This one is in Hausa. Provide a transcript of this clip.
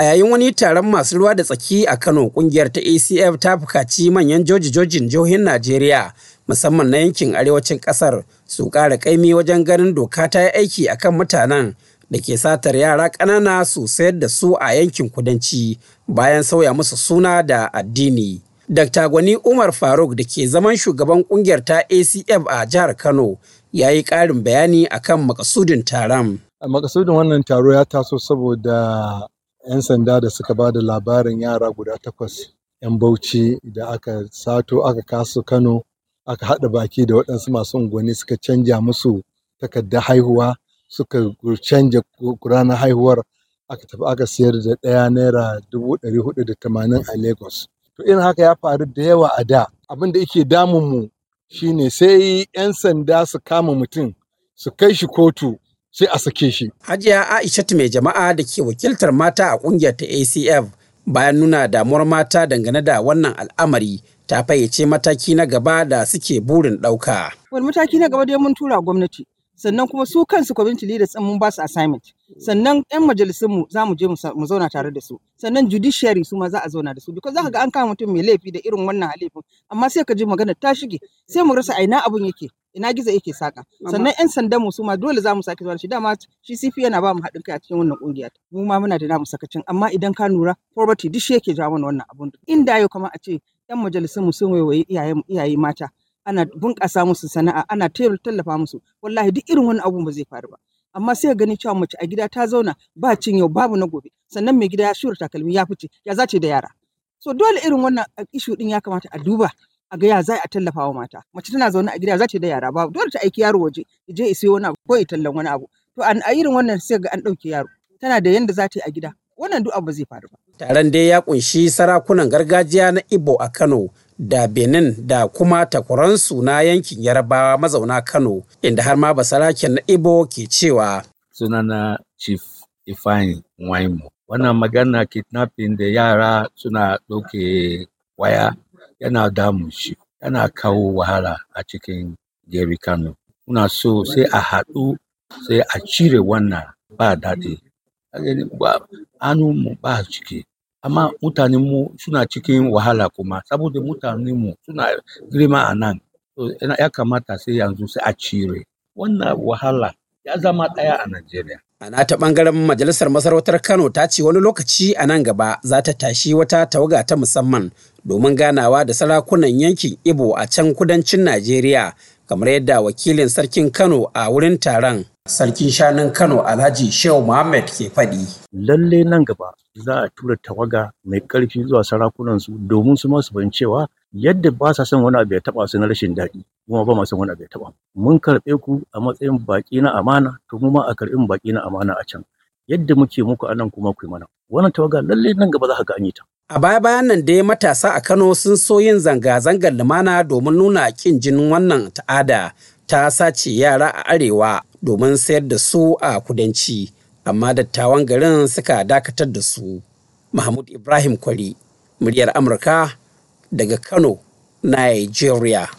A yayin wani taron masu ruwa da tsaki a Kano ƙungiyar ta ACF ta buƙaci manyan joji-jojin jihohin Najeriya musamman na yankin arewacin ƙasar su ƙara ƙaimi wajen ganin doka ta yi aiki akan mutanen da ke satar yara ƙanana su sayar da su a yankin kudanci bayan sauya musu suna da addini. Dr. Gwani Umar Faruk da ke zaman shugaban ƙungiyar ta ACF a jihar Kano ya yi ƙarin bayani akan makasudin taron. Makasudin wannan taro ya taso saboda 'yan sanda da suka ba da labarin yara guda takwas 'yan bauchi da aka sato aka kasu Kano aka haɗa baki da waɗansu masu unguwanni suka canja musu takardar haihuwa suka canja ranar haihuwar aka tafi aka sayar da ɗaya naira dubu ɗari huɗu da tamanin a Lagos. To irin haka ya faru da yawa a da abin da yake damun mu shine sai 'yan sanda su kama mutum su kai shi kotu sai a sake shi. Hajiya Aishatu mai jama'a da ke wakiltar mata a ƙungiyar ta ACF bayan nuna damuwar mata dangane da wannan al'amari ta fayyace mataki na gaba da suke burin ɗauka. Wani mataki na gaba dai mun tura gwamnati sannan kuma su kansu community leaders mun ba su assignment sannan yan majalisun mu za mu je mu zauna tare da su sannan judiciary su ma za a zauna da su because za ka ga an kama mutum mai laifi da irin wannan halifin amma sai ka ji magana ta shige sai mu rasa aina abun yake ina gizo yake saka sannan yan sandan mu su ma dole za mu sake zuwa shi. Dama shi CP yana ba mu haɗin kai a cikin wannan ƙungiya mu ma muna da namu sakacin. Amma idan ka lura poverty duk shi yake jawo mana wannan abun. Inda yau kamar a ce yan majalisun mu sun waiwayi iyaye mata ana bunƙasa musu sana'a ana tallafa musu wallahi duk irin wani abun ba zai faru ba. Amma sai gani cewa mace a gida ta zauna ba cin yau babu na gobe. Sannan mai gida ya shura takalmi ya fice ya zace da yara? So dole irin wannan ishu din ya kamata a duba. A ga ya za a tallafa wa mata. Mace tana zaune a gida za ta da yara babu. Dole ta aiki yaro waje ya je ya sayo wani abu ko ya tallan wani abu. To a irin wannan sai ga an ɗauke yaro. Tana da yanda za ta yi a gida. Wannan duk abu ba zai faru ba. Taron dai ya ƙunshi sarakunan gargajiya na Igbo a Kano da Benin da kuma takwaransu na yankin Yarabawa mazauna Kano inda har ma basaraken na Igbo ke cewa sunana Chief Ifeanyi Nwaimo wannan magana kidnapping da yara suna ɗauke waya yana damun shi yana kawo wahala a cikin gari Kano muna so sai a haɗu sai a cire wannan ba daɗi. Mu ba ciki. Amma mutanen mu suna cikin wahala kuma saboda mutanen mu suna girma a nan. Ya kamata sai yanzu sai a cire. Wannan wahala ya zama ɗaya a Najeriya. A nata ɓangaren majalisar masarautar Kano ta ce wani lokaci a nan gaba za ta tashi wata tawaga ta musamman domin ganawa da sarakunan yankin Ibo a can kudancin Najeriya kamar yadda wakilin sarkin Kano a wurin taron sarkin shanun Kano Alhaji Shehu Muhammad ke faɗi. Lalle nan gaba za a tura tawaga mai ƙarfi zuwa sarakunan su domin su masu cewa yadda ba sa son wani abu ya taɓa su na rashin daɗi kuma ba ma son wani abu ya taɓa. Mun karɓe ku a matsayin baƙi na amana to mu ma a karɓi baƙi na amana a can. Yadda muke muku a nan kuma ku mana. Wannan tawaga lalle nan gaba za ka ga an yi ta. A baya-bayan nan dai matasa a Kano sun so yin zanga-zangar lumana domin nuna ƙin jinin wannan ta'ada ta sace yara a arewa domin sayar da su a kudanci. Amma dattawan garin suka dakatar da su. Mahmud ibrahim kwari muryar amurka daga kano nigeria.